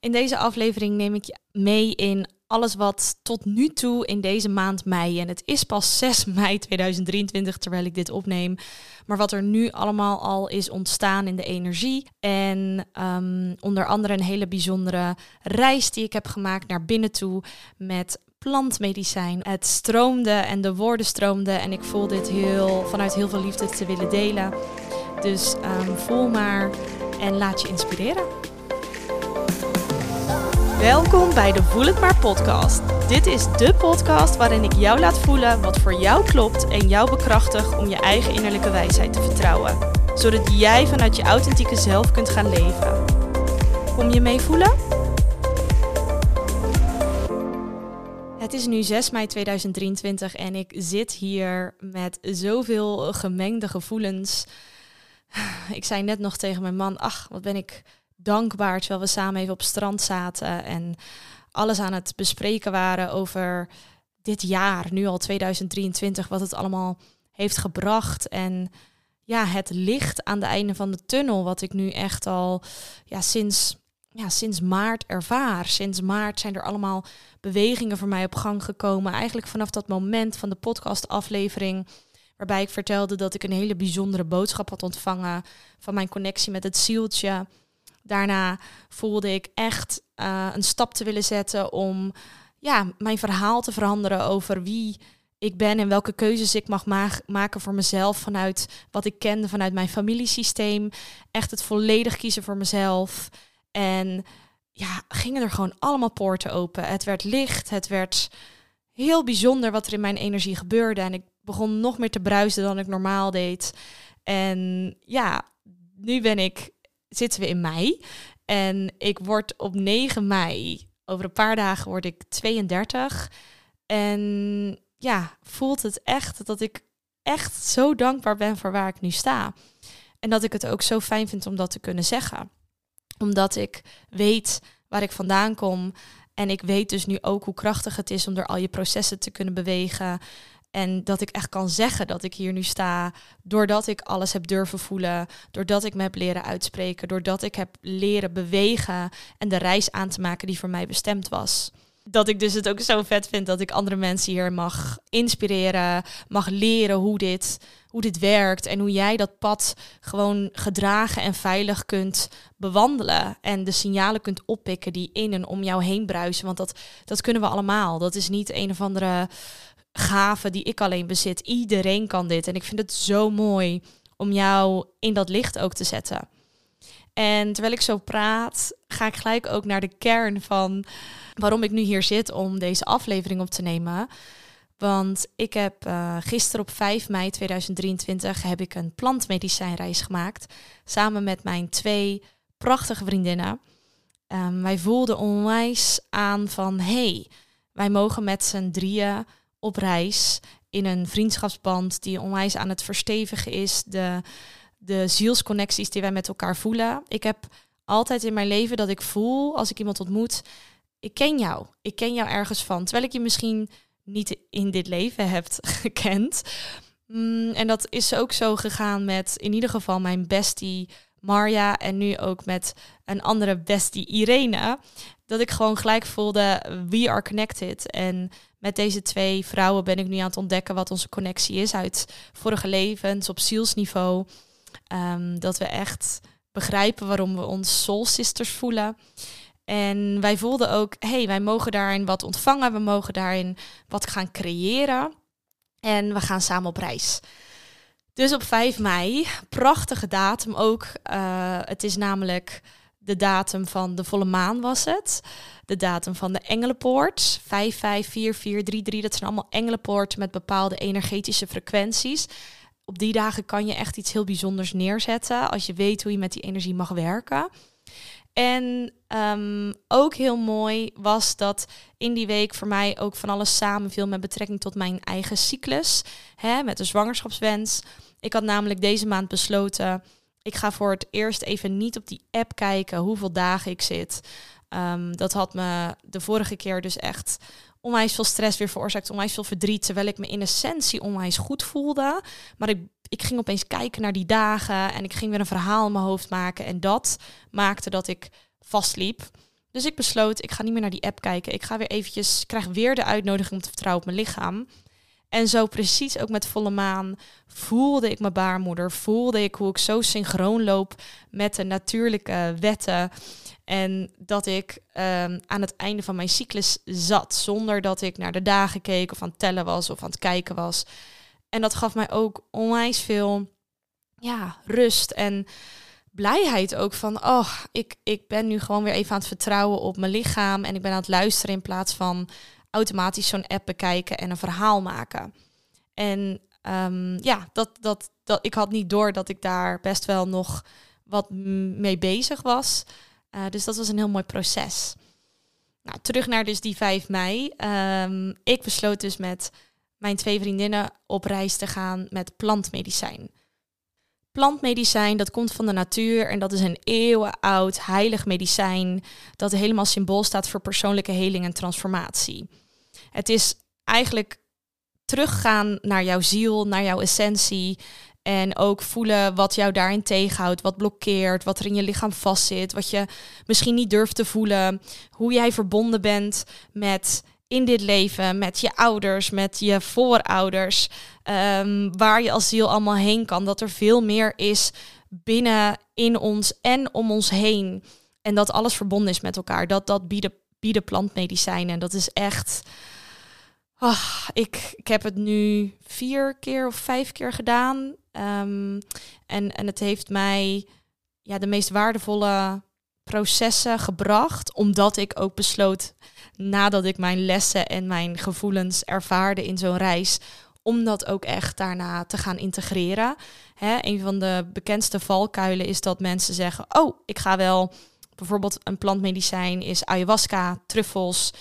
In deze aflevering neem ik je mee in alles wat tot nu toe in deze maand mei, en het is pas 6 mei 2023 terwijl ik dit opneem, maar wat er nu allemaal al is ontstaan in de energie. En um, onder andere een hele bijzondere reis die ik heb gemaakt naar binnen toe met plantmedicijn. Het stroomde en de woorden stroomden en ik voel dit heel, vanuit heel veel liefde te willen delen. Dus um, voel maar en laat je inspireren. Welkom bij de Voel het maar podcast. Dit is de podcast waarin ik jou laat voelen wat voor jou klopt en jou bekrachtig om je eigen innerlijke wijsheid te vertrouwen. Zodat jij vanuit je authentieke zelf kunt gaan leven. Kom je mee voelen? Het is nu 6 mei 2023 en ik zit hier met zoveel gemengde gevoelens. Ik zei net nog tegen mijn man, ach, wat ben ik dankbaar terwijl we samen even op strand zaten en alles aan het bespreken waren over dit jaar, nu al 2023, wat het allemaal heeft gebracht en ja, het licht aan de einde van de tunnel, wat ik nu echt al ja, sinds, ja, sinds maart ervaar. Sinds maart zijn er allemaal bewegingen voor mij op gang gekomen. Eigenlijk vanaf dat moment van de podcastaflevering, waarbij ik vertelde dat ik een hele bijzondere boodschap had ontvangen van mijn connectie met het zieltje. Daarna voelde ik echt uh, een stap te willen zetten om ja, mijn verhaal te veranderen over wie ik ben en welke keuzes ik mag ma maken voor mezelf vanuit wat ik kende vanuit mijn familiesysteem. Echt het volledig kiezen voor mezelf. En ja, gingen er gewoon allemaal poorten open. Het werd licht, het werd heel bijzonder wat er in mijn energie gebeurde. En ik begon nog meer te bruisen dan ik normaal deed. En ja, nu ben ik zitten we in mei. En ik word op 9 mei, over een paar dagen word ik 32. En ja, voelt het echt dat ik echt zo dankbaar ben voor waar ik nu sta. En dat ik het ook zo fijn vind om dat te kunnen zeggen. Omdat ik weet waar ik vandaan kom. En ik weet dus nu ook hoe krachtig het is om door al je processen te kunnen bewegen. En dat ik echt kan zeggen dat ik hier nu sta, doordat ik alles heb durven voelen, doordat ik me heb leren uitspreken, doordat ik heb leren bewegen en de reis aan te maken die voor mij bestemd was. Dat ik dus het ook zo vet vind dat ik andere mensen hier mag inspireren, mag leren hoe dit, hoe dit werkt en hoe jij dat pad gewoon gedragen en veilig kunt bewandelen. En de signalen kunt oppikken die in en om jou heen bruisen. Want dat, dat kunnen we allemaal. Dat is niet een of andere gave die ik alleen bezit. Iedereen kan dit. En ik vind het zo mooi om jou in dat licht ook te zetten. En terwijl ik zo praat, ga ik gelijk ook naar de kern van waarom ik nu hier zit om deze aflevering op te nemen. Want ik heb uh, gisteren op 5 mei 2023 heb ik een plantmedicijnreis gemaakt. Samen met mijn twee prachtige vriendinnen. Um, wij voelden onwijs aan van hey, wij mogen met z'n drieën op reis in een vriendschapsband die onwijs aan het verstevigen is. De, de zielsconnecties die wij met elkaar voelen. Ik heb altijd in mijn leven dat ik voel als ik iemand ontmoet, ik ken jou. Ik ken jou ergens van. Terwijl ik je misschien niet in dit leven hebt gekend. Mm, en dat is ook zo gegaan met in ieder geval mijn bestie Marja en nu ook met een andere bestie Irene. Dat ik gewoon gelijk voelde, we are connected. En met deze twee vrouwen ben ik nu aan het ontdekken wat onze connectie is uit vorige levens op zielsniveau. Um, dat we echt begrijpen waarom we ons soul sisters voelen. En wij voelden ook, hey, wij mogen daarin wat ontvangen, we mogen daarin wat gaan creëren. En we gaan samen op reis. Dus op 5 mei, prachtige datum ook. Uh, het is namelijk de datum van de volle maan was het. De datum van de Engelenpoort. 554433, dat zijn allemaal Engelenpoorten met bepaalde energetische frequenties. Op die dagen kan je echt iets heel bijzonders neerzetten als je weet hoe je met die energie mag werken. En um, ook heel mooi was dat in die week voor mij ook van alles samenviel met betrekking tot mijn eigen cyclus. Hè, met de zwangerschapswens. Ik had namelijk deze maand besloten ik ga voor het eerst even niet op die app kijken hoeveel dagen ik zit. Um, dat had me de vorige keer dus echt onwijs veel stress weer veroorzaakt, onwijs veel verdriet, terwijl ik me in essentie onwijs goed voelde. Maar ik, ik ging opeens kijken naar die dagen en ik ging weer een verhaal in mijn hoofd maken en dat maakte dat ik vastliep. Dus ik besloot, ik ga niet meer naar die app kijken. Ik ga weer eventjes, krijg weer de uitnodiging om te vertrouwen op mijn lichaam. En zo precies ook met volle maan voelde ik mijn baarmoeder. Voelde ik hoe ik zo synchroon loop met de natuurlijke wetten. En dat ik ehm, aan het einde van mijn cyclus zat. Zonder dat ik naar de dagen keek of aan het tellen was of aan het kijken was. En dat gaf mij ook onwijs veel ja, rust en blijheid ook van, oh, ik, ik ben nu gewoon weer even aan het vertrouwen op mijn lichaam en ik ben aan het luisteren in plaats van automatisch zo'n app bekijken en een verhaal maken. En um, ja, dat, dat, dat, ik had niet door dat ik daar best wel nog wat mee bezig was. Uh, dus dat was een heel mooi proces. Nou, terug naar dus die 5 mei. Um, ik besloot dus met mijn twee vriendinnen op reis te gaan met plantmedicijn. Plantmedicijn, dat komt van de natuur en dat is een eeuwenoud heilig medicijn dat helemaal symbool staat voor persoonlijke heling en transformatie. Het is eigenlijk teruggaan naar jouw ziel, naar jouw essentie en ook voelen wat jou daarin tegenhoudt, wat blokkeert, wat er in je lichaam vastzit, wat je misschien niet durft te voelen, hoe jij verbonden bent met in dit leven, met je ouders, met je voorouders, um, waar je als ziel allemaal heen kan. Dat er veel meer is binnen in ons en om ons heen. En dat alles verbonden is met elkaar. Dat, dat bieden, bieden plantmedicijnen. En dat is echt. Oh, ik, ik heb het nu vier keer of vijf keer gedaan. Um, en, en het heeft mij ja, de meest waardevolle processen gebracht. Omdat ik ook besloot nadat ik mijn lessen en mijn gevoelens ervaarde in zo'n reis, om dat ook echt daarna te gaan integreren. Hè, een van de bekendste valkuilen is dat mensen zeggen: Oh, ik ga wel. Bijvoorbeeld een plantmedicijn is ayahuasca, truffels,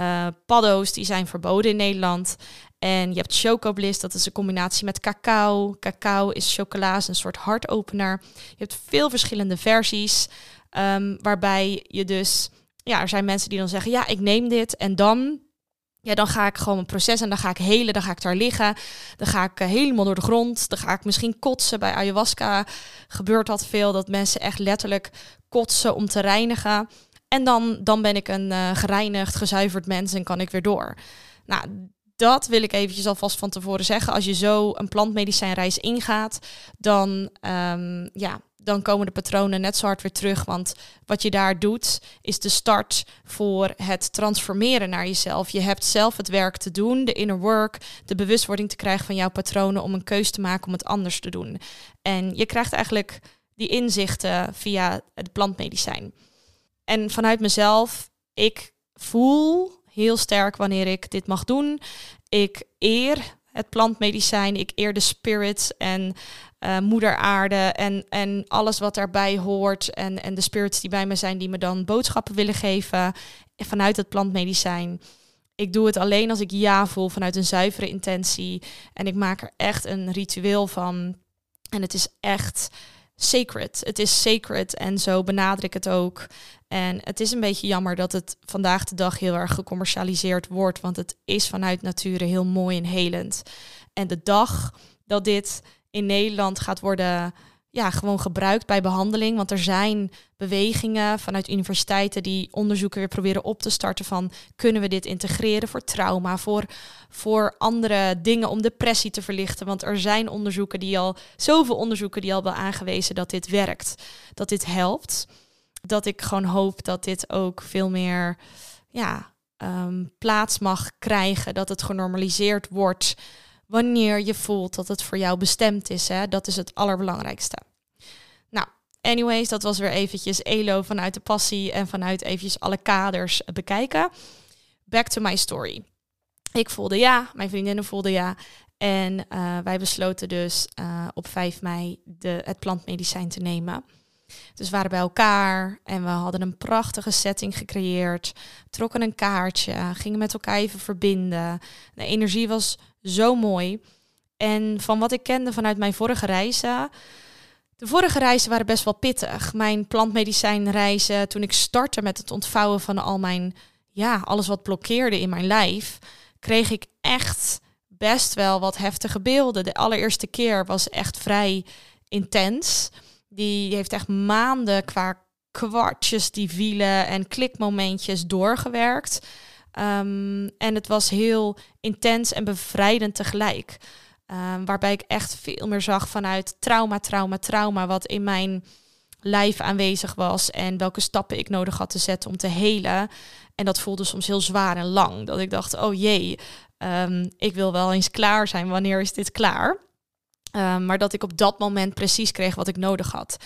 uh, paddo's, die zijn verboden in Nederland. En je hebt chocobliss, dat is een combinatie met cacao. Cacao is chocola, is een soort hartopener. Je hebt veel verschillende versies, um, waarbij je dus ja, er zijn mensen die dan zeggen, ja, ik neem dit en dan, ja, dan ga ik gewoon een proces en dan ga ik helen, dan ga ik daar liggen, dan ga ik eh, helemaal door de grond, dan ga ik misschien kotsen. Bij ayahuasca gebeurt dat veel, dat mensen echt letterlijk kotsen om te reinigen. En dan, dan ben ik een uh, gereinigd, gezuiverd mens en kan ik weer door. Nou, dat wil ik eventjes alvast van tevoren zeggen. Als je zo een plantmedicijnreis ingaat, dan um, ja, dan komen de patronen net zo hard weer terug. Want wat je daar doet, is de start voor het transformeren naar jezelf. Je hebt zelf het werk te doen, de inner work, de bewustwording te krijgen van jouw patronen om een keus te maken om het anders te doen. En je krijgt eigenlijk die inzichten via het plantmedicijn. En vanuit mezelf, ik voel heel sterk wanneer ik dit mag doen. Ik eer het plantmedicijn, ik eer de spirits en uh, moeder aarde en, en alles wat daarbij hoort. En, en de spirits die bij me zijn, die me dan boodschappen willen geven vanuit het plantmedicijn. Ik doe het alleen als ik ja voel vanuit een zuivere intentie. En ik maak er echt een ritueel van. En het is echt sacred. Het is sacred en zo benader ik het ook. En het is een beetje jammer dat het vandaag de dag heel erg gecommercialiseerd wordt, want het is vanuit nature heel mooi en helend. En de dag dat dit in Nederland gaat worden ja, gewoon gebruikt bij behandeling. Want er zijn bewegingen vanuit universiteiten die onderzoeken weer proberen op te starten van kunnen we dit integreren voor trauma, voor, voor andere dingen om depressie te verlichten. Want er zijn onderzoeken die al, zoveel onderzoeken die al wel aangewezen dat dit werkt, dat dit helpt. Dat ik gewoon hoop dat dit ook veel meer ja, ehm, plaats mag krijgen, dat het genormaliseerd wordt wanneer je voelt dat het voor jou bestemd is. Hè? Dat is het allerbelangrijkste. Anyways, dat was weer eventjes ELO vanuit de passie en vanuit eventjes alle kaders bekijken. Back to my story. Ik voelde ja, mijn vriendinnen voelden ja. En uh, wij besloten dus uh, op 5 mei de, het plantmedicijn te nemen. Dus we waren bij elkaar en we hadden een prachtige setting gecreëerd. Trokken een kaartje, gingen met elkaar even verbinden. De energie was zo mooi. En van wat ik kende vanuit mijn vorige reizen. De vorige reizen waren best wel pittig. Mijn plantmedicijnreizen, toen ik startte met het ontvouwen van al mijn, ja, alles wat blokkeerde in mijn lijf, kreeg ik echt best wel wat heftige beelden. De allereerste keer was echt vrij intens. Die heeft echt maanden qua kwartjes die vielen en klikmomentjes doorgewerkt. Ehm, en het was heel intens en bevrijdend tegelijk. Um, waarbij ik echt veel meer zag vanuit trauma, trauma, trauma, wat in mijn lijf aanwezig was en welke stappen ik nodig had te zetten om te helen. En dat voelde soms heel zwaar en lang. Dat ik dacht, oh jee, um, ik wil wel eens klaar zijn. Wanneer is dit klaar? Um, maar dat ik op dat moment precies kreeg wat ik nodig had.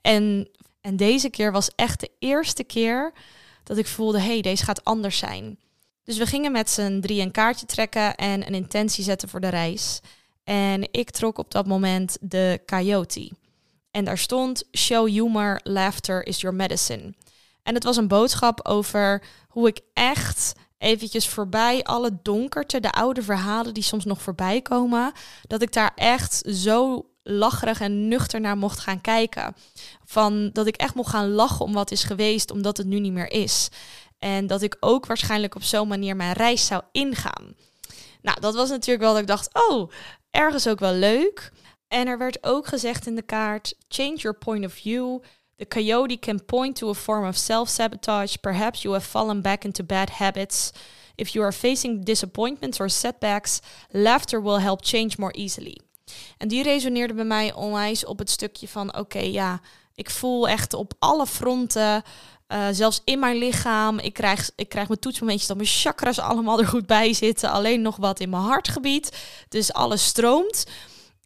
En, en deze keer was echt de eerste keer dat ik voelde, hey, deze gaat anders zijn. Dus we gingen met z'n drie een kaartje trekken en een intentie zetten voor de reis. En ik trok op dat moment de Coyote. En daar stond: Show humor, laughter is your medicine. En het was een boodschap over hoe ik echt eventjes voorbij alle donkerte, de oude verhalen die soms nog voorbij komen, dat ik daar echt zo lacherig en nuchter naar mocht gaan kijken. Van dat ik echt mocht gaan lachen om wat is geweest, omdat het nu niet meer is. En dat ik ook waarschijnlijk op zo'n manier mijn reis zou ingaan. Nou, dat was natuurlijk wel dat ik dacht, oh, ergens ook wel leuk. En er werd ook gezegd in de kaart: change your point of view. The coyote can point to a form of self sabotage. Perhaps you have fallen back into bad habits. If you are facing disappointments or setbacks, laughter will help change more easily. En die resoneerde bij mij onwijs op het stukje van: oké, ja, ik voel echt op alle fronten. Uh, zelfs in mijn lichaam. Ik krijg, ik krijg mijn toetsmomentjes dat mijn chakras allemaal er goed bij zitten. Alleen nog wat in mijn hartgebied. Dus alles stroomt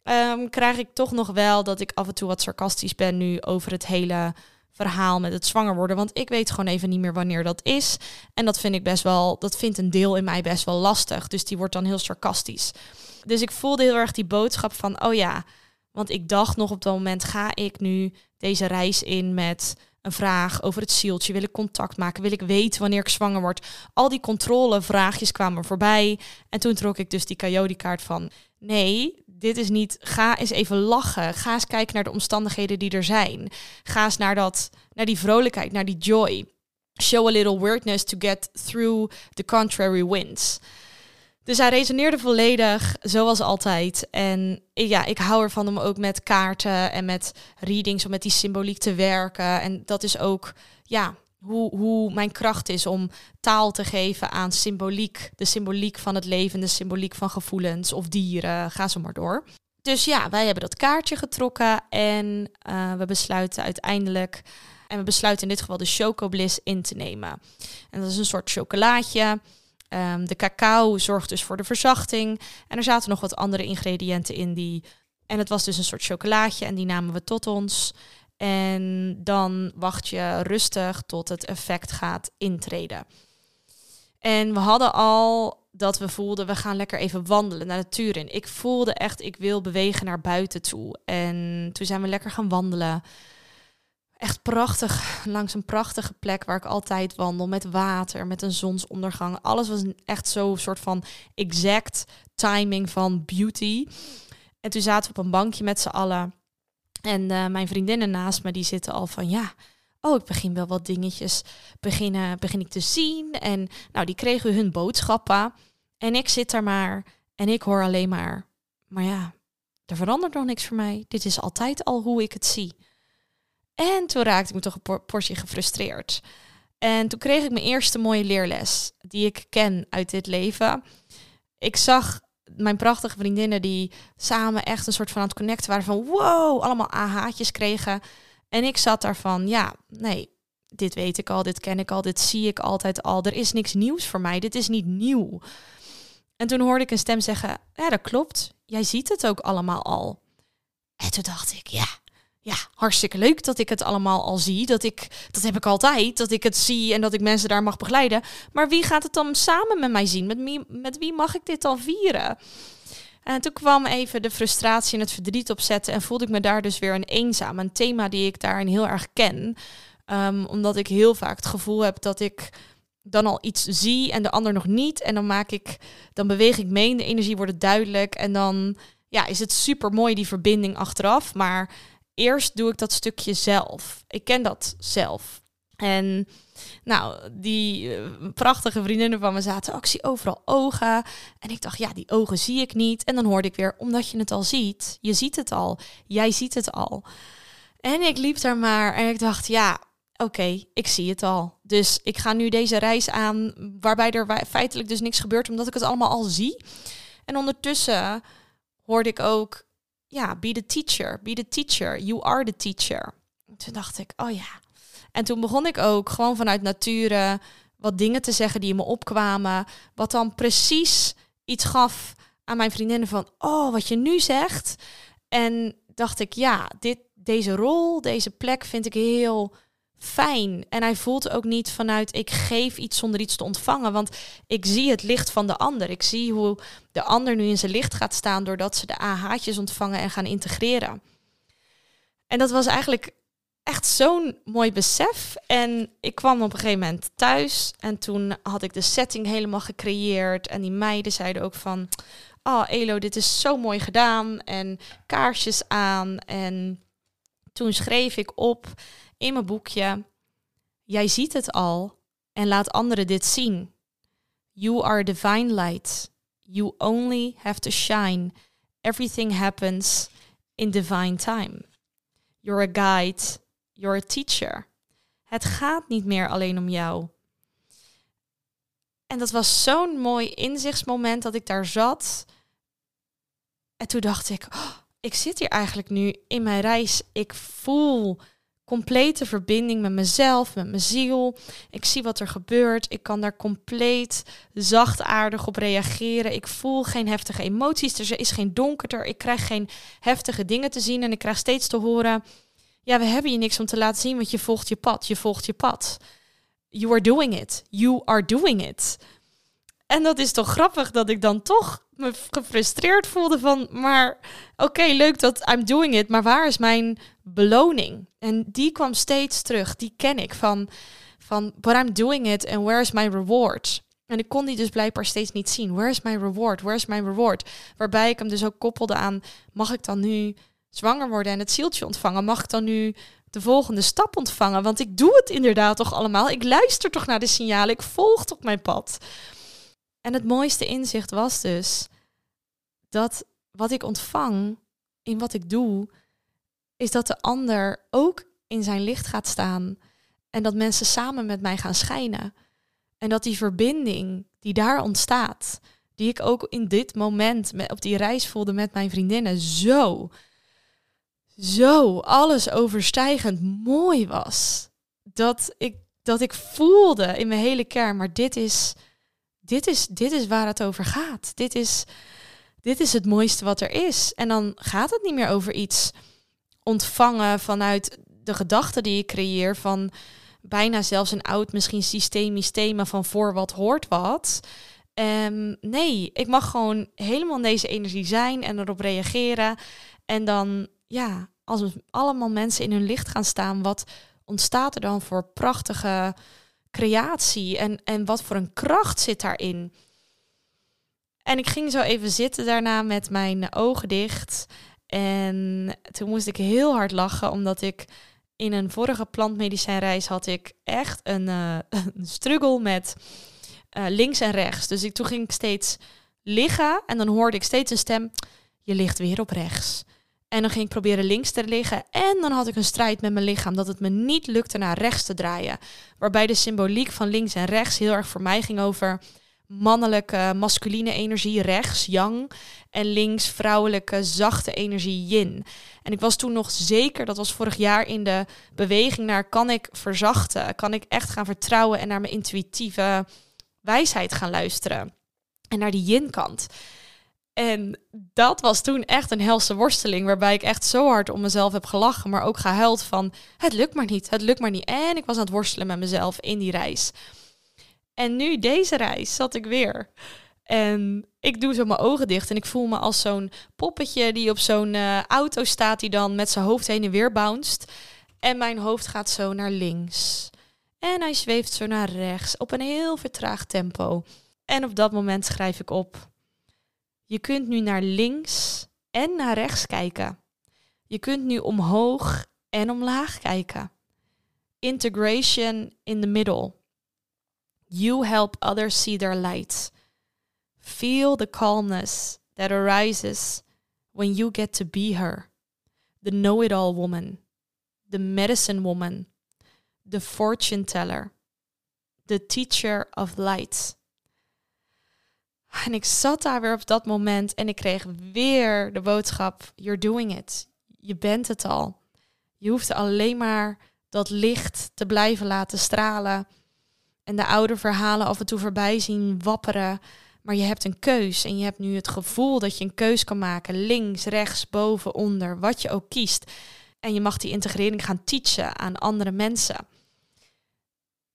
um, krijg ik toch nog wel dat ik af en toe wat sarcastisch ben nu over het hele verhaal met het zwanger worden. Want ik weet gewoon even niet meer wanneer dat is. En dat vind ik best wel, dat vindt een deel in mij best wel lastig. Dus die wordt dan heel sarcastisch. Dus ik voelde heel erg die boodschap van, oh ja, want ik dacht nog op dat moment, ga ik nu deze reis in met een vraag over het zieltje? Wil ik contact maken? Wil ik weten wanneer ik zwanger word? Al die controlevraagjes kwamen voorbij. En toen trok ik dus die coyote-kaart van... Nee, dit is niet. Ga eens even lachen. Ga eens kijken naar de omstandigheden die er zijn. Ga eens naar, dat, naar die vrolijkheid, naar die joy. Show a little weirdness to get through the contrary winds. Dus hij resoneerde volledig, zoals altijd. En ja, ik hou ervan om ook met kaarten en met readings, om met die symboliek te werken. En dat is ook, ja, hoe, hoe mijn kracht is om taal te geven aan symboliek. De symboliek van het leven, de symboliek van gevoelens of dieren. Ga zo maar door. Dus ja, wij hebben dat kaartje getrokken en uh, we besluiten uiteindelijk. En we besluiten in dit geval de Chocobliss in te nemen. En dat is een soort chocolaatje. Um, de cacao zorgt dus voor de verzachting. En er zaten nog wat andere ingrediënten in die. En het was dus een soort chocolaatje en die namen we tot ons. En dan wacht je rustig tot het effect gaat intreden. En we hadden al dat we voelden, we gaan lekker even wandelen naar de natuur in. Ik voelde echt, ik wil bewegen naar buiten toe. En toen zijn we lekker gaan wandelen. Echt prachtig, langs een prachtige plek waar ik altijd wandel. Met water, met een zonsondergang. Alles was echt zo soort van exact timing van beauty. En toen zaten we op een bankje met z'n allen. En uh, mijn vriendinnen naast me, die zitten al van ja, oh, ik begin wel wat dingetjes beginnen, begin ik te zien. En nou, die kregen hun boodschappen. En ik zit daar maar en ik hoor alleen maar, maar ja, er verandert nog niks voor mij. Dit is altijd al hoe ik het zie. En toen raakte ik me toch een portie gefrustreerd. En toen kreeg ik mijn eerste mooie leerles die ik ken uit dit leven. Ik zag mijn prachtige vriendinnen die samen echt een soort van aan het connecten waren van wow, allemaal AH'tjes kregen. En ik zat daarvan, ja, nee, dit weet ik al, dit ken ik al, dit zie ik altijd al. Er is niks nieuws voor mij, dit is niet nieuw. En toen hoorde ik een stem zeggen, ja, dat klopt, jij ziet het ook allemaal al. En toen dacht ik, ja, ja, hartstikke leuk dat ik het allemaal al zie. Dat, ik, dat heb ik altijd, dat ik het zie en dat ik mensen daar mag begeleiden. Maar wie gaat het dan samen met mij zien? Met wie, met wie mag ik dit dan vieren? En toen kwam even de frustratie en het verdriet opzetten en voelde ik me daar dus weer een eenzaam. Een thema die ik daarin heel erg ken. Um, omdat ik heel vaak het gevoel heb dat ik dan al iets zie en de ander nog niet. En dan maak ik, dan beweeg ik mee, de energie wordt duidelijk. En dan ja, is het super mooi die verbinding achteraf. Maar eerst doe ik dat stukje zelf. Ik ken dat zelf. En nou, die uh, prachtige vriendinnen van me zaten, oh, zie overal ogen. En ik dacht, ja, die ogen zie ik niet. En dan hoorde ik weer, omdat je het al ziet, je ziet het al, jij ziet het al. En ik liep daar maar en ik dacht, ja, oké, ik zie het al. Dus ik ga nu deze reis aan, waarbij er feitelijk dus niks gebeurt, omdat ik het allemaal al zie. En ondertussen hoorde ik ook, ja, be the teacher, be the teacher, you are the teacher. Toen dacht ik, oh ja. En toen begon ik ook gewoon vanuit nature wat dingen te zeggen die in me opkwamen, wat dan precies iets gaf aan mijn vriendinnen van, oh, wat je nu zegt. En dacht ik, ja, dit, deze rol, deze plek vind ik heel fijn. En hij voelt ook niet vanuit ik geef iets zonder iets te ontvangen. Want ik zie het licht van de ander. Ik zie hoe de ander nu in zijn licht gaat staan doordat ze de AH'tjes ontvangen en gaan integreren. En dat was eigenlijk echt zo'n mooi besef. En ik kwam op een gegeven moment thuis en toen had ik de setting helemaal gecreëerd. En die meiden zeiden ook van, oh Elo, dit is zo mooi gedaan. En kaarsjes aan. En toen schreef ik op in mijn boekje, jij ziet het al en laat anderen dit zien. You are divine light. You only have to shine. Everything happens in divine time. You're a guide. You're a teacher. Het gaat niet meer alleen om jou. En dat was zo'n mooi inzichtsmoment dat ik daar zat. En toen dacht ik, oh, ik zit hier eigenlijk nu in mijn reis. Ik voel complete verbinding met mezelf, met mijn ziel. Ik zie wat er gebeurt. Ik kan daar compleet zachtaardig op reageren. Ik voel geen heftige emoties. Er is geen donkerder. Ik krijg geen heftige dingen te zien. En ik krijg steeds te horen: ja, we hebben je niks om te laten zien, want je volgt je pad. Je volgt je pad. You are doing it. You are doing it. En dat is toch grappig dat ik dan toch me gefrustreerd voelde van, maar oké, leuk dat I'm doing it, maar waar is mijn beloning? En die kwam steeds terug, die ken ik van, van but I'm doing it and where is my reward? En ik kon die dus blijkbaar steeds niet zien. Where is my reward? Where is my reward? Waarbij ik hem dus ook koppelde aan, mag ik dan nu zwanger worden en het zieltje ontvangen? Mag ik dan nu de volgende stap ontvangen? Want ik doe het inderdaad toch allemaal. Ik luister toch naar de signalen. Ik volg toch mijn pad. En het mooiste inzicht was dus dat wat ik ontvang in wat ik doe, is dat de ander ook in zijn licht gaat staan en dat mensen samen met mij gaan schijnen. En dat die verbinding die daar ontstaat, die ik ook in dit moment op die reis voelde met mijn vriendinnen, zo, zo alles overstijgend mooi was. Dat ik, dat ik voelde in mijn hele kern, maar dit is, dit is, dit is waar het over gaat. Dit is, dit is het mooiste wat er is. En dan gaat het niet meer over iets ontvangen vanuit de gedachten die je creëer van bijna zelfs een oud misschien systemisch thema van voor wat hoort wat. Um, nee, ik mag gewoon helemaal deze energie zijn en erop reageren. En dan, ja, als allemaal mensen in hun licht gaan staan, wat ontstaat er dan voor prachtige creatie en, en wat voor een kracht zit daarin? En ik ging zo even zitten daarna met mijn ogen dicht. En toen moest ik heel hard lachen, omdat ik in een vorige plantmedicijnreis had ik echt een, een struggle met uh, links en rechts. Dus ik, toen ging ik steeds liggen en dan hoorde ik steeds een stem, je ligt weer op rechts. En dan ging ik proberen links te liggen. En dan had ik een strijd met mijn lichaam dat het me niet lukte naar rechts te draaien. Waarbij de symboliek van links en rechts heel erg voor mij ging over mannelijke, masculine energie rechts, yang. En links vrouwelijke, zachte energie yin. En ik was toen nog zeker, dat was vorig jaar in de beweging naar kan ik verzachten? Kan ik echt gaan vertrouwen en naar mijn intuïtieve wijsheid gaan luisteren? En naar die yin kant. En dat was toen echt een helse worsteling, waarbij ik echt zo hard om mezelf heb gelachen, maar ook gehuild van het lukt maar niet, het lukt maar niet. En ik was aan het worstelen met mezelf in die reis. En nu deze reis zat ik weer. En ik doe zo mijn ogen dicht en ik voel me als zo'n poppetje die op zo'n uh, auto staat die dan met zijn hoofd heen en weer bounced. En mijn hoofd gaat zo naar links. En hij zweeft zo naar rechts op een heel vertraagd tempo. En op dat moment schrijf ik op je kunt nu naar links en naar rechts kijken. Je kunt nu omhoog en omlaag kijken. Integration in the middle. You help others see their light. Feel the calmness that arises when you get to be her. The know it all woman. The medicine woman. the fortune teller, the teacher of light. En ik zat daar weer op dat moment en ik kreeg weer de boodschap: You're doing it. Je bent het al. Je hoeft alleen maar dat licht te blijven laten stralen. En de oude verhalen af en toe voorbij zien wapperen. Maar je hebt een keus en je hebt nu het gevoel dat je een keus kan maken. Links, rechts, boven, onder, wat je ook kiest. En je mag die integrering gaan teachen aan andere mensen.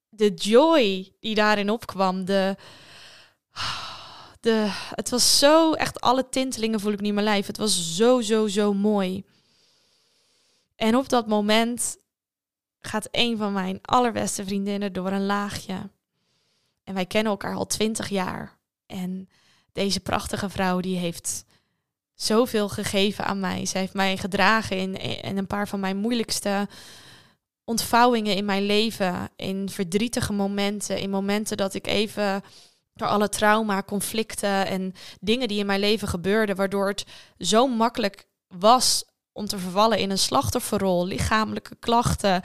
De joy die daarin opkwam, de, de, het was zo, echt alle tintelingen voel ik nu in mijn lijf. Het was zo, zo, zo mooi. En op dat moment gaat een van mijn allerbeste vriendinnen door een laagje. En wij kennen elkaar al twintig jaar. En deze prachtige vrouw die heeft zoveel gegeven aan mij. Ze heeft mij gedragen in, in een paar van mijn moeilijkste ontvouwingen in mijn leven. In verdrietige momenten. In momenten dat ik even door alle trauma, conflicten en dingen die in mijn leven gebeurden, waardoor het zo makkelijk was om te vervallen in een slachtofferrol, lichamelijke klachten,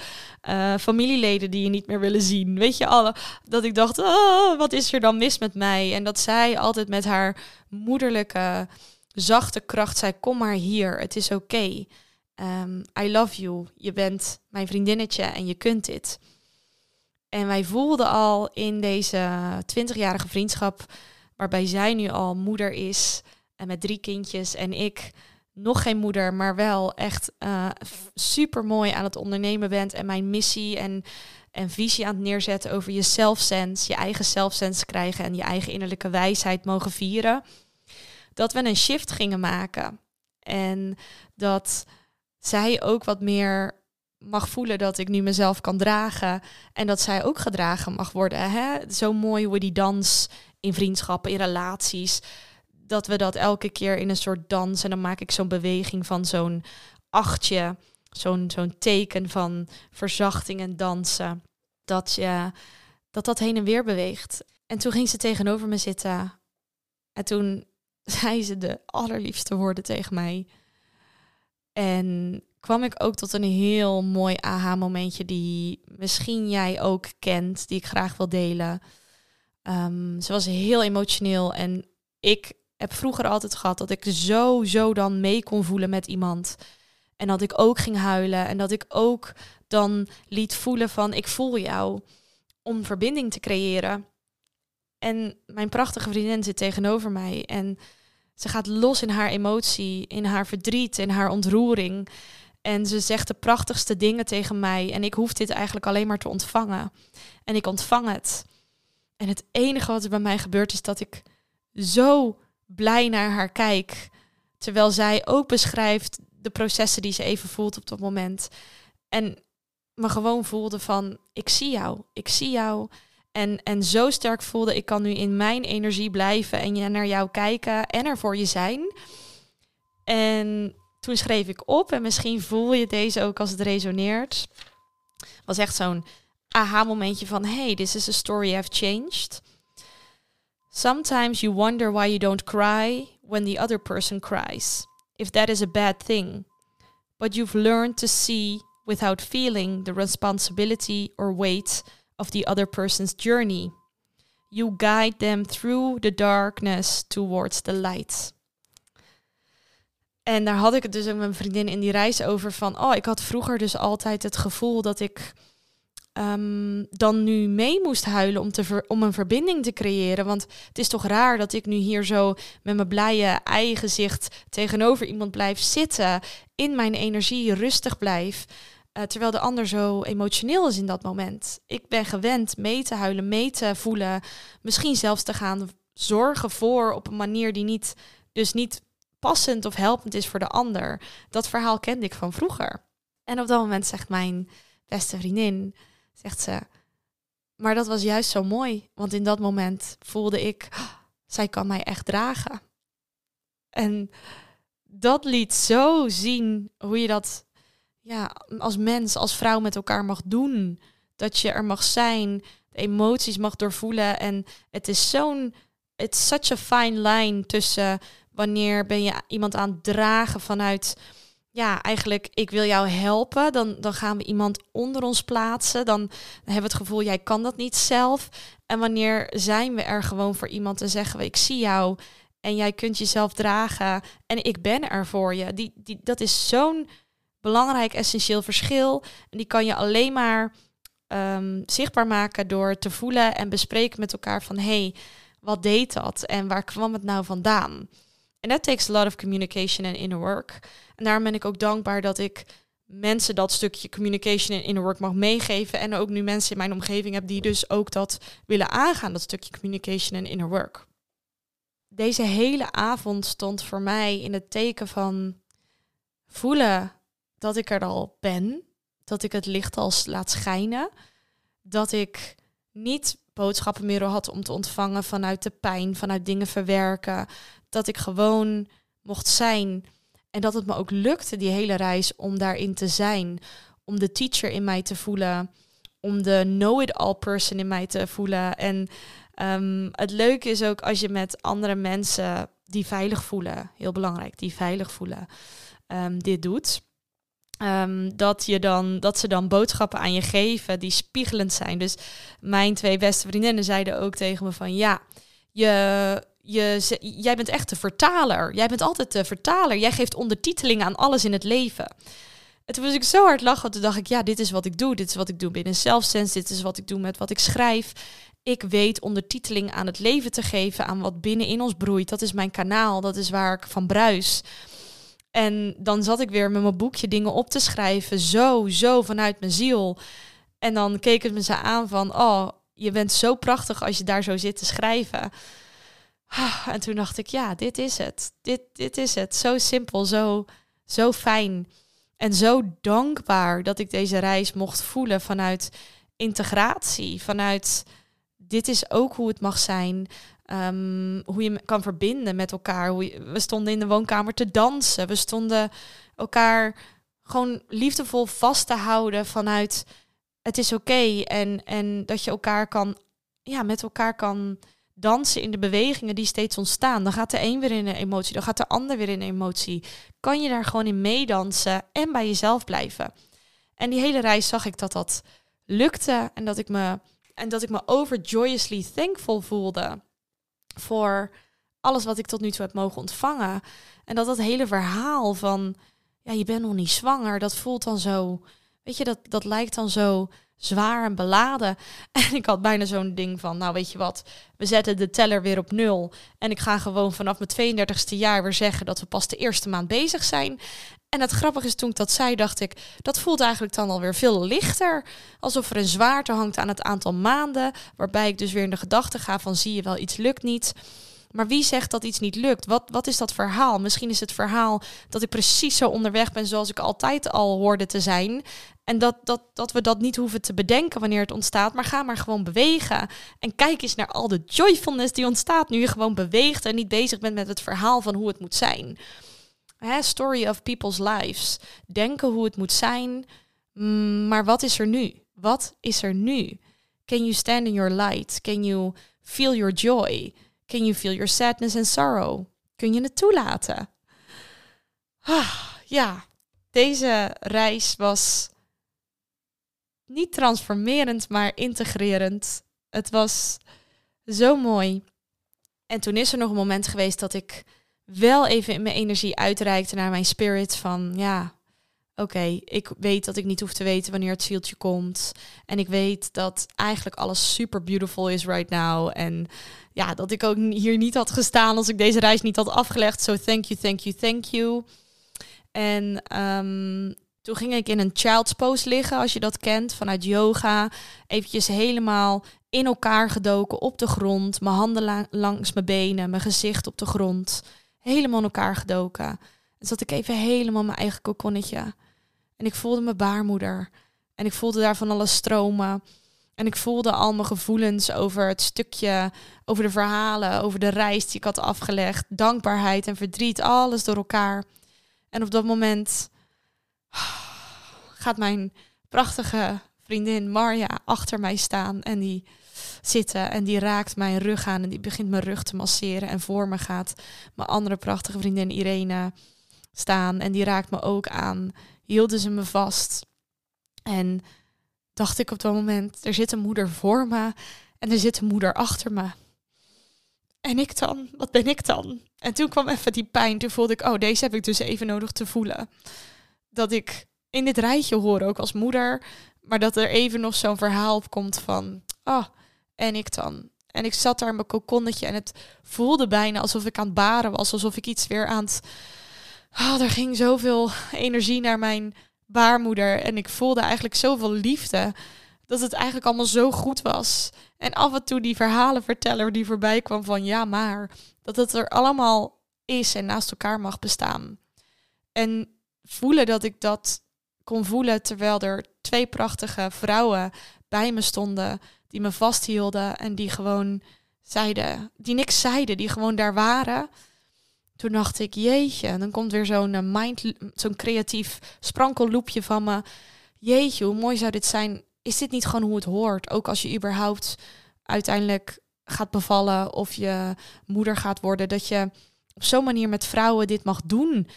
uh, familieleden die je niet meer willen zien. Weet je alle, dat ik dacht, oh, wat is er dan mis met mij? En dat zij altijd met haar moederlijke, zachte kracht zei, kom maar hier, het is oké. Ehm, I love you, je bent mijn vriendinnetje en je kunt dit. En wij voelden al in deze 20-jarige vriendschap, waarbij zij nu al moeder is en met drie kindjes en ik nog geen moeder, maar wel echt uh, super mooi aan het ondernemen bent en mijn missie en, en visie aan het neerzetten over je zelfsens, je eigen zelfsens krijgen en je eigen innerlijke wijsheid mogen vieren, dat we een shift gingen maken. En dat zij ook wat meer mag voelen dat ik nu mezelf kan dragen en dat zij ook gedragen mag worden. Hè? Zo mooi hoe die dans in vriendschappen, in relaties, dat we dat elke keer in een soort dans en dan maak ik zo'n beweging van zo'n achtje, zo'n zo'n teken van verzachting en dansen, dat je dat dat heen en weer beweegt. En toen ging ze tegenover me zitten en toen zei ze de allerliefste woorden tegen mij. En kwam ik ook tot een heel mooi aha-momentje die misschien jij ook kent, die ik graag wil delen. Um, ze was heel emotioneel en ik heb vroeger altijd gehad dat ik zo, zo dan mee kon voelen met iemand. En dat ik ook ging huilen en dat ik ook dan liet voelen van ik voel jou om verbinding te creëren. En mijn prachtige vriendin zit tegenover mij en ze gaat los in haar emotie, in haar verdriet, in haar ontroering. En ze zegt de prachtigste dingen tegen mij. En ik hoef dit eigenlijk alleen maar te ontvangen. En ik ontvang het. En het enige wat er bij mij gebeurt is dat ik zo blij naar haar kijk. Terwijl zij ook beschrijft de processen die ze even voelt op dat moment. En me gewoon voelde van, ik zie jou, ik zie jou. En, en zo sterk voelde, ik kan nu in mijn energie blijven en naar jou kijken en er voor je zijn. En toen schreef ik op, en misschien voel je deze ook als het resoneert. Was echt zo'n aha-momentje van, hey, this is a story I've changed. Sometimes you wonder why you don't cry when the other person cries, if that is a bad thing. But you've learned to see without feeling the responsibility or weight of the other person's journey. You guide them through the darkness towards the light. En daar had ik het dus met mijn vriendin in die reis over van, oh, ik had vroeger dus altijd het gevoel dat ik um, dan nu mee moest huilen om, te ver, om een verbinding te creëren. Want het is toch raar dat ik nu hier zo met mijn blije eigen zicht tegenover iemand blijf zitten, in mijn energie rustig blijf. Uh, terwijl de ander zo emotioneel is in dat moment. Ik ben gewend mee te huilen, mee te voelen, misschien zelfs te gaan zorgen voor op een manier die niet, dus niet passend of helpend is voor de ander. Dat verhaal kende ik van vroeger. En op dat moment zegt mijn beste vriendin, zegt ze, maar dat was juist zo mooi, want in dat moment voelde ik, zij kan mij echt dragen. En dat liet zo zien hoe je dat ja, als mens, als vrouw met elkaar mag doen. Dat je er mag zijn, emoties mag doorvoelen. En het is zo'n, it's such a fine line tussen wanneer ben je iemand aan het dragen vanuit ja, eigenlijk, ik wil jou helpen. Dan, dan gaan we iemand onder ons plaatsen. Dan hebben we het gevoel, jij kan dat niet zelf. En wanneer zijn we er gewoon voor iemand en zeggen we, ik zie jou en jij kunt jezelf dragen en ik ben er voor je. Die, die, dat is zo'n belangrijk, essentieel verschil. En die kan je alleen maar um, zichtbaar maken door te voelen en bespreken met elkaar van, hey, wat deed dat en waar kwam het nou vandaan? En that takes a lot of communication and inner work. En daarom ben ik ook dankbaar dat ik mensen dat stukje communication en inner work mag meegeven. En ook nu mensen in mijn omgeving heb die dus ook dat willen aangaan, dat stukje communication en inner work. Deze hele avond stond voor mij in het teken van voelen dat ik er al ben. Dat ik het licht al laat schijnen. Dat ik niet boodschappen meer had om te ontvangen vanuit de pijn, vanuit dingen verwerken. Dat ik gewoon mocht zijn. En dat het me ook lukte, die hele reis, om daarin te zijn. Om de teacher in mij te voelen. Om de know-it-all person in mij te voelen. En um, het leuke is ook als je met andere mensen die veilig voelen, heel belangrijk, die veilig voelen, um, dit doet. Um, dat, je dan, dat ze dan boodschappen aan je geven die spiegelend zijn. Dus mijn twee beste vriendinnen zeiden ook tegen me van ja, je, jij bent echt de vertaler. Jij bent altijd de vertaler. Jij geeft ondertiteling aan alles in het leven. En toen was ik zo hard lachen, toen dacht ik, ja, dit is wat ik doe. Dit is wat ik doe binnen Selfsense. Dit is wat ik doe met wat ik schrijf. Ik weet ondertiteling aan het leven te geven, aan wat binnenin ons broeit. Dat is mijn kanaal, dat is waar ik van bruis. En dan zat ik weer met mijn boekje dingen op te schrijven, zo, zo vanuit mijn ziel. En dan keek het me ze aan van, oh, je bent zo prachtig als je daar zo zit te schrijven. Ah, en toen dacht ik, ja, dit is het. Dit, dit is het. Zo simpel, zo, zo fijn. En zo dankbaar dat ik deze reis mocht voelen vanuit integratie. Vanuit, dit is ook hoe het mag zijn. Ehm, hoe je kan verbinden met elkaar. Hoe we stonden in de woonkamer te dansen. We stonden elkaar gewoon liefdevol vast te houden vanuit het is oké. en, en dat je elkaar kan, ja, met elkaar kan dansen in de bewegingen die steeds ontstaan. Dan gaat de een weer in een emotie, dan gaat de ander weer in een emotie. Kan je daar gewoon in meedansen en bij jezelf blijven. En die hele reis zag ik dat dat lukte en dat ik me, en dat ik me overjoyously thankful voelde voor alles wat ik tot nu toe heb mogen ontvangen. En dat dat hele verhaal van, ja, je bent nog niet zwanger, dat voelt dan zo, weet je, dat, dat lijkt dan zo zwaar en beladen. En ik had bijna zo'n ding van, nou weet je wat, we zetten de teller weer op nul. En ik ga gewoon vanaf mijn 32e jaar weer zeggen dat we pas de eerste maand bezig zijn. En het grappige is, toen ik dat zei, dacht ik, dat voelt eigenlijk dan alweer veel lichter. Alsof er een zwaarte hangt aan het aantal maanden. Waarbij ik dus weer in de gedachte ga van, zie je wel, iets lukt niet. Maar wie zegt dat iets niet lukt? Wat, wat is dat verhaal? Misschien is het verhaal dat ik precies zo onderweg ben zoals ik altijd al hoorde te zijn. En dat, dat, dat we dat niet hoeven te bedenken wanneer het ontstaat, maar ga maar gewoon bewegen. En kijk eens naar al de joyfulness die ontstaat nu je gewoon beweegt en niet bezig bent met het verhaal van hoe het moet zijn. Hè, story of people's lives. Denken hoe het moet zijn, mm, maar wat is er nu? Wat is er nu? Can you stand in your light? Can you feel your joy? Can you feel your sadness and sorrow? Kun je het toelaten? Ah, ja, deze reis was niet transformerend, maar integrerend. Het was zo mooi. En toen is er nog een moment geweest dat ik wel even in mijn energie uitreikte naar mijn spirit van ja, oké, ik weet dat ik niet hoef te weten wanneer het zieltje komt. En ik weet dat eigenlijk alles super beautiful is right now. En ja, dat ik ook hier niet had gestaan als ik deze reis niet had afgelegd. So thank you, thank you, thank you. En um, toen ging ik in een child's pose liggen, als je dat kent, vanuit yoga. Eventjes helemaal in elkaar gedoken op de grond. Mijn handen langs mijn benen, mijn gezicht op de grond. Helemaal in elkaar gedoken. En zat ik even helemaal mijn eigen kokonnetje. En ik voelde mijn baarmoeder. En ik voelde daar van alles stromen. En ik voelde al mijn gevoelens over het stukje, over de verhalen, over de reis die ik had afgelegd. Dankbaarheid en verdriet, alles door elkaar. En op dat moment gaat mijn prachtige vriendin Marja achter mij staan en die zitten en die raakt mijn rug aan en die begint mijn rug te masseren en voor me gaat mijn andere prachtige vriendin Irene staan en die raakt me ook aan. Hielden ze me vast. En dacht ik op dat moment, er zit een moeder voor me en er zit een moeder achter me. En ik dan? Wat ben ik dan? En toen kwam even die pijn. Toen voelde ik, oh, deze heb ik dus even nodig te voelen. Dat ik in dit rijtje hoor, ook als moeder. Maar dat er even nog zo'n verhaal komt van, oh, en ik dan? En ik zat daar in mijn kokonnetje en het voelde bijna alsof ik aan het baren was. Alsof ik iets weer aan het... Oh, er ging zoveel energie naar mijn baarmoeder. En ik voelde eigenlijk zoveel liefde. Dat het eigenlijk allemaal zo goed was. En af en toe die verhalenverteller die voorbij kwam van ja, maar dat het er allemaal is en naast elkaar mag bestaan. En voelen dat ik dat kon voelen terwijl er twee prachtige vrouwen bij me stonden die me vasthielden en die gewoon zeiden, die niks zeiden, die gewoon daar waren. Toen dacht ik, jeetje, dan komt weer zo'n eh, mind, zo'n creatief sprankelloepje van me. Jeetje, hoe mooi zou dit zijn is dit niet gewoon hoe het hoort? Ook als je überhaupt uiteindelijk gaat bevallen of je moeder gaat worden, dat je op zo'n manier met vrouwen dit mag doen.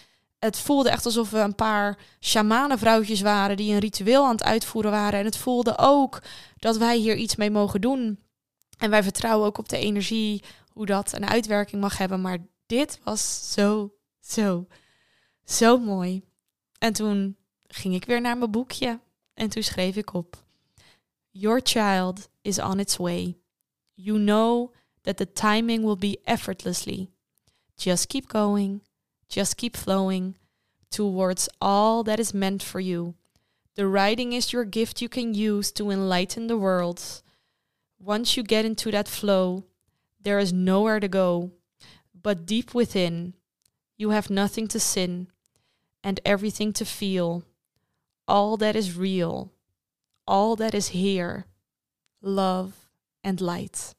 Het voelde echt alsof we een paar shamanenvrouwtjes waren die een ritueel aan het uitvoeren waren. En het voelde ook dat wij hier iets mee mogen doen. En wij vertrouwen ook op de energie, hoe dat een uitwerking mag hebben. Maar dit was zo, zo, zo mooi. En toen ging ik weer naar mijn boekje en toen schreef ik op. Your child is on its way. You know that the timing will be effortlessly. Just keep going, just keep flowing towards all that is meant for you. The writing is your gift you can use to enlighten the world. Once you get into that flow, there is nowhere to go. But deep within, you have nothing to sin and everything to feel. All that is real all that is here, love and light.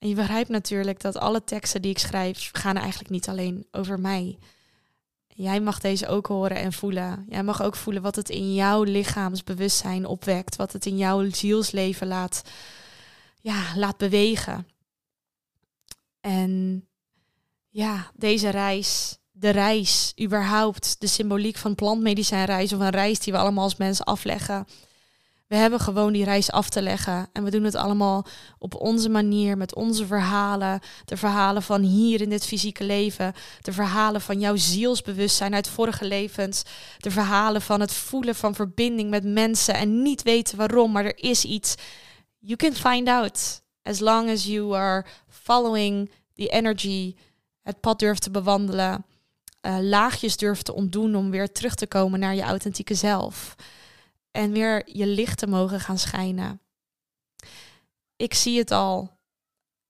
En je begrijpt natuurlijk dat alle teksten die ik schrijf gaan eigenlijk niet alleen over mij. Jij mag deze ook horen en voelen. Jij mag ook voelen wat het in jouw lichaamsbewustzijn opwekt, wat het in jouw zielsleven laat, ja, laat bewegen. En ja, deze reis de reis, überhaupt, de symboliek van plantmedicijnreis of een reis die we allemaal als mensen afleggen. We hebben gewoon die reis af te leggen. En we doen het allemaal op onze manier, met onze verhalen. De verhalen van hier in dit fysieke leven. De verhalen van jouw zielsbewustzijn uit vorige levens. De verhalen van het voelen van verbinding met mensen en niet weten waarom, maar er is iets. You can find out as long as you are following the energy, het pad durft te bewandelen uh, laagjes durft te ontdoen om weer terug te komen naar je authentieke zelf. En weer je licht te mogen gaan schijnen. Ik zie het al.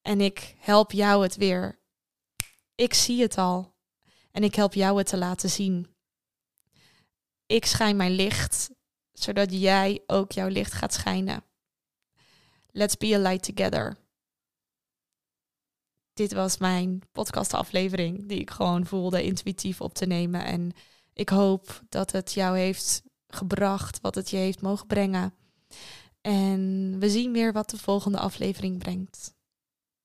En ik help jou het weer. Ik zie het al. En ik help jou het te laten zien. Ik schijn mijn licht, zodat jij ook jouw licht gaat schijnen. Let's be a light together dit was mijn podcastaflevering die ik gewoon voelde intuïtief op te nemen. En ik hoop dat het jou heeft gebracht, wat het je heeft mogen brengen. En we zien weer wat de volgende aflevering brengt.